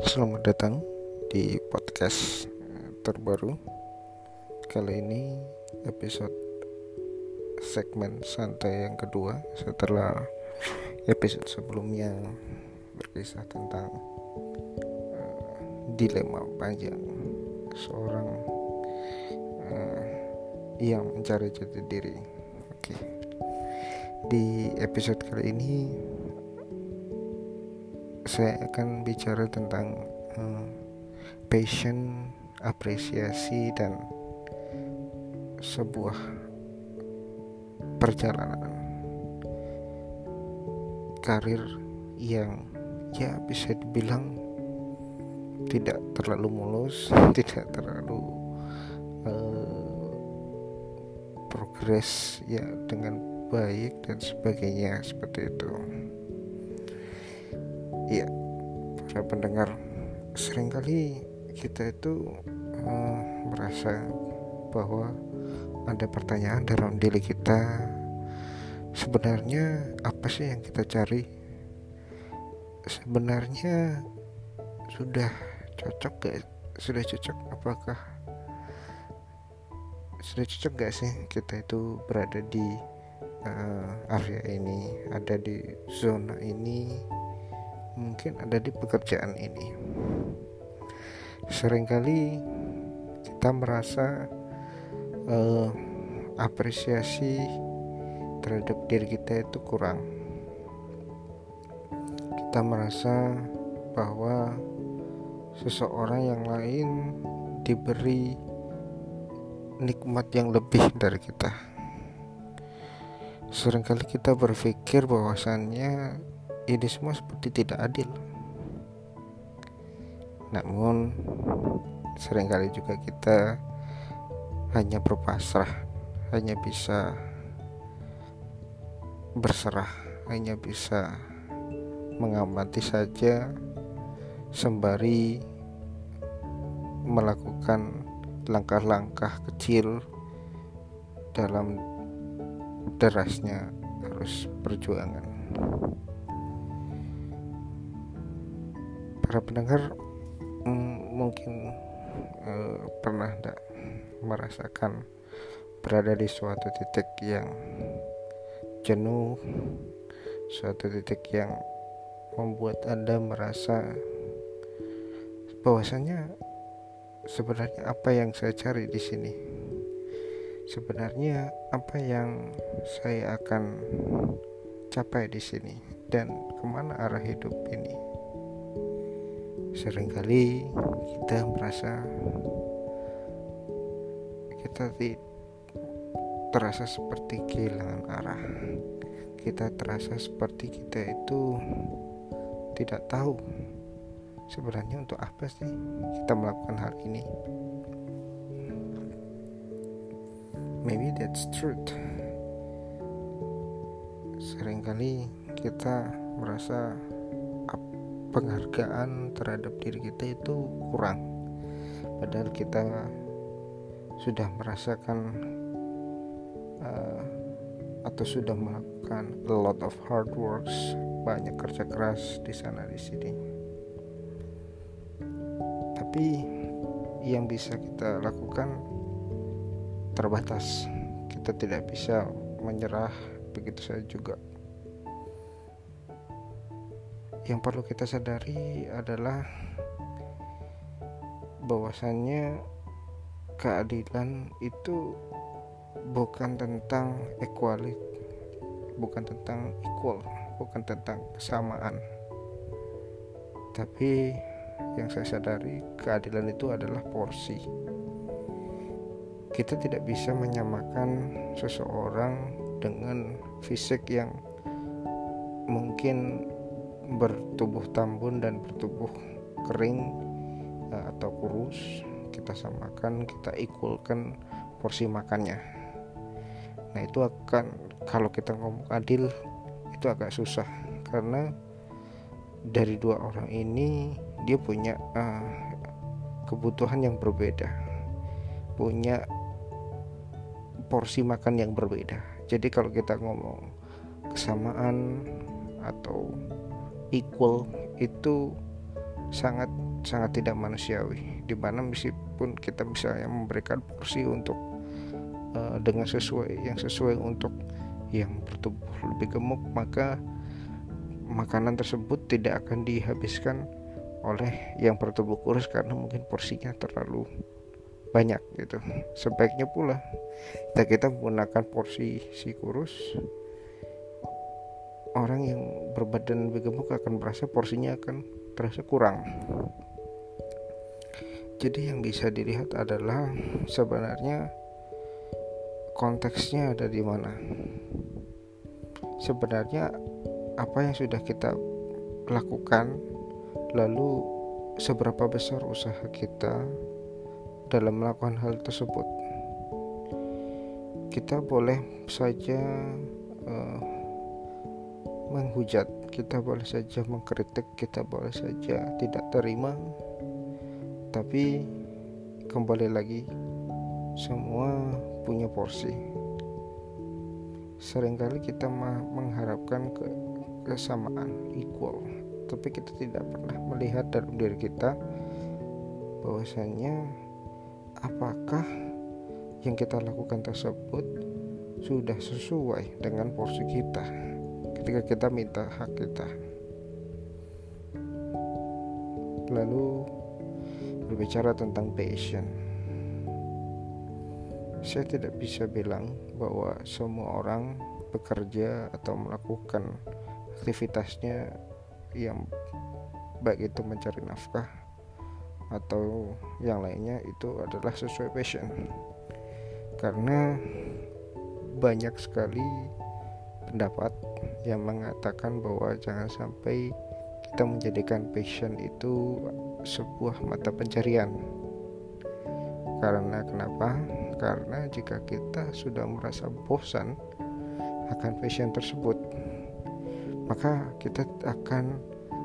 Selamat datang di podcast terbaru. Kali ini episode segmen santai yang kedua setelah episode sebelumnya berkisah tentang uh, dilema panjang seorang uh, yang mencari jati diri. Oke. Di episode kali ini saya akan bicara tentang hmm, passion, apresiasi dan sebuah perjalanan karir yang ya bisa dibilang tidak terlalu mulus, tidak terlalu uh, progres ya dengan baik dan sebagainya seperti itu. Iya, para pendengar, sering kali kita itu uh, merasa bahwa ada pertanyaan dalam diri kita. Sebenarnya apa sih yang kita cari? Sebenarnya sudah cocok gak? Sudah cocok? Apakah sudah cocok gak sih kita itu berada di uh, area ini, ada di zona ini? Mungkin ada di pekerjaan ini. Seringkali kita merasa uh, apresiasi terhadap diri kita itu kurang. Kita merasa bahwa seseorang yang lain diberi nikmat yang lebih dari kita. Seringkali kita berpikir bahwasannya ini semua seperti tidak adil. Namun sering kali juga kita hanya berpasrah, hanya bisa berserah, hanya bisa mengamati saja sembari melakukan langkah-langkah kecil dalam derasnya harus perjuangan. Para pendengar mm, mungkin uh, pernah tidak merasakan berada di suatu titik yang jenuh, suatu titik yang membuat Anda merasa bahwasanya sebenarnya apa yang saya cari di sini. Sebenarnya apa yang saya akan capai di sini dan ke mana arah hidup ini. Seringkali kita merasa kita terasa seperti kehilangan arah. Kita terasa seperti kita itu tidak tahu sebenarnya untuk apa sih kita melakukan hal ini. Maybe that's truth. Seringkali kita merasa penghargaan terhadap diri kita itu kurang. Padahal kita sudah merasakan uh, atau sudah melakukan a lot of hard works banyak kerja keras di sana di sini. Tapi yang bisa kita lakukan terbatas. Kita tidak bisa menyerah begitu saja juga yang perlu kita sadari adalah bahwasannya keadilan itu bukan tentang equality bukan tentang equal bukan tentang kesamaan. Tapi yang saya sadari keadilan itu adalah porsi. Kita tidak bisa menyamakan seseorang dengan fisik yang mungkin bertubuh tambun dan bertubuh kering uh, atau kurus kita samakan kita equalkan porsi makannya. Nah itu akan kalau kita ngomong adil itu agak susah. Karena dari dua orang ini dia punya uh, kebutuhan yang berbeda. Punya porsi makan yang berbeda. Jadi kalau kita ngomong kesamaan atau equal itu sangat sangat tidak manusiawi. Di mana meskipun kita bisa yang memberikan porsi untuk uh, dengan sesuai yang sesuai untuk yang bertubuh lebih gemuk maka makanan tersebut tidak akan dihabiskan oleh yang bertubuh kurus karena mungkin porsinya terlalu banyak gitu. Sebaiknya pula kita kita menggunakan porsi si kurus orang yang berbadan lebih gemuk akan merasa porsinya akan terasa kurang jadi yang bisa dilihat adalah sebenarnya konteksnya ada di mana. Sebenarnya apa yang sudah kita lakukan lalu seberapa besar usaha kita dalam melakukan hal tersebut. Kita boleh saja uh, menghujat, kita boleh saja mengkritik, kita boleh saja tidak terima. Tapi kembali lagi semua punya porsi. Seringkali kita mengharapkan ke kesamaan equal. Tapi kita tidak pernah melihat dalam diri kita bahwasanya apakah yang kita lakukan tersebut sudah sesuai dengan porsi kita ketika kita minta hak kita. Lalu berbicara tentang passion. Saya tidak bisa bilang bahwa semua orang bekerja atau melakukan aktivitasnya yang baik itu mencari nafkah atau yang lainnya itu adalah sesuai passion. Karena banyak sekali pendapat yang mengatakan bahwa jangan sampai kita menjadikan passion itu sebuah mata pencarian. Karena kenapa? Karena jika kita sudah merasa bosan akan passion tersebut, maka kita akan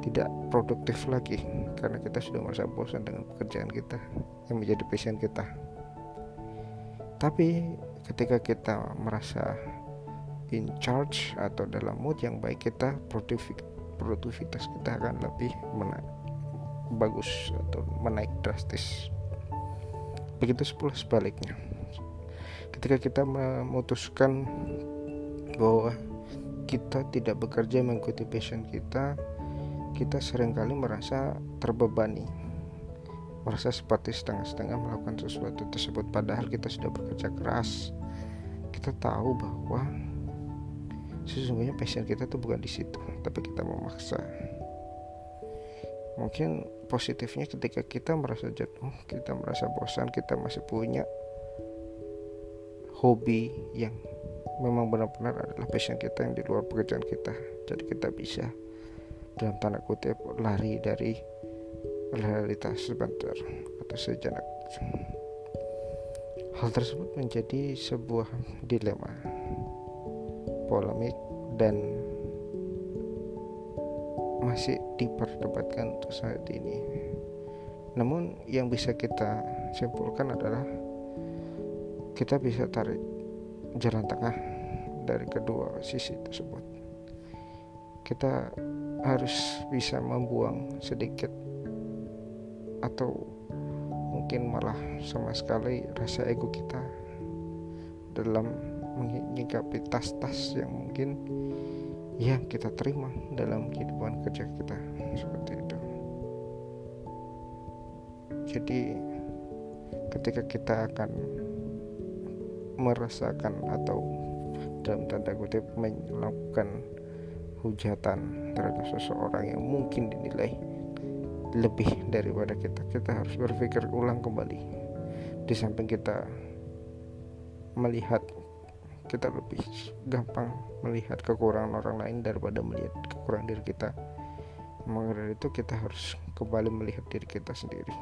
tidak produktif lagi karena kita sudah merasa bosan dengan pekerjaan kita yang menjadi passion kita. Tapi ketika kita merasa in charge atau dalam mood yang baik kita produktivitas kita akan lebih menaik bagus atau menaik drastis. Begitu pula sebaliknya. Ketika kita memutuskan bahwa kita tidak bekerja mengikuti passion kita kita sering kali merasa terbebani merasa seperti setengah-setengah melakukan sesuatu tersebut padahal kita sudah bekerja keras. Kita tahu bahwa sesungguhnya passion kita tuh bukan di situ tapi kita memaksa. Mungkin positifnya ketika kita merasa jenuh kita merasa bosan kita masih punya hobi yang memang benar-benar adalah passion kita yang di luar pekerjaan kita. Jadi kita bisa dalam tanda kutip lari dari realitas sebentar atau sejenak. Hal tersebut menjadi sebuah dilema polemik dan masih diperdebatkan untuk saat ini. Namun yang bisa kita simpulkan adalah kita bisa tarik jalan tengah dari kedua sisi tersebut. Kita harus bisa membuang sedikit atau mungkin malah sama sekali rasa ego kita dalam menyikapi tas-tas yang mungkin yang kita terima dalam kehidupan kerja kita seperti itu. Jadi ketika kita akan merasakan atau dalam tanda kutip melakukan hujatan terhadap seseorang yang mungkin dinilai lebih daripada kita kita harus berpikir ulang kembali. Di samping kita melihat kita lebih gampang melihat kekurangan orang lain daripada melihat kekurangan diri kita. Maka dari itu kita harus kembali melihat diri kita sendiri.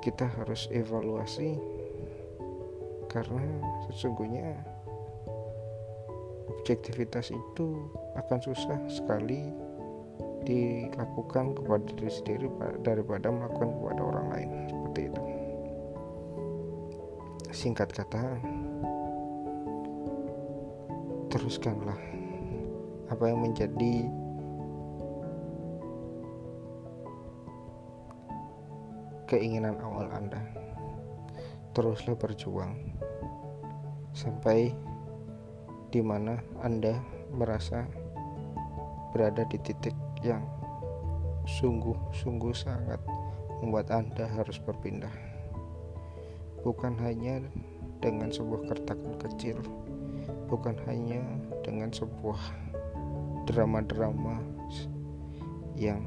Kita harus evaluasi karena sesungguhnya objektivitas itu akan susah sekali dilakukan kepada diri sendiri daripada melakukan kepada orang lain. Seperti itu. Singkat kata teruskanlah apa yang menjadi keinginan awal Anda. Teruslah berjuang sampai di mana Anda merasa berada di titik yang sungguh-sungguh sangat membuat Anda harus berpindah. Bukan hanya dengan sebuah kertakan kecil, bukan hanya dengan sebuah drama-drama yang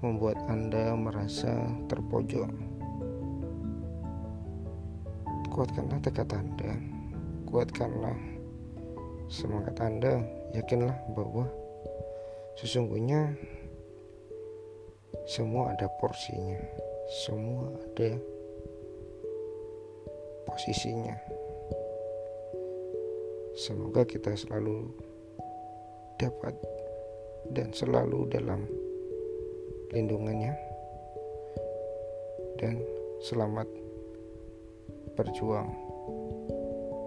membuat Anda merasa terpojok. Kuatkanlah tekad Anda, kuatkanlah semangat Anda, yakinlah bahwa sesungguhnya semua ada porsinya, semua ada posisinya. Semoga kita selalu dapat dan selalu dalam lindungannya. Dan selamat berjuang.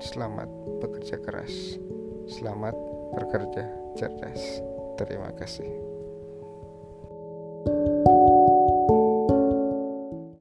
Selamat bekerja keras. Selamat bekerja cerdas. Terima kasih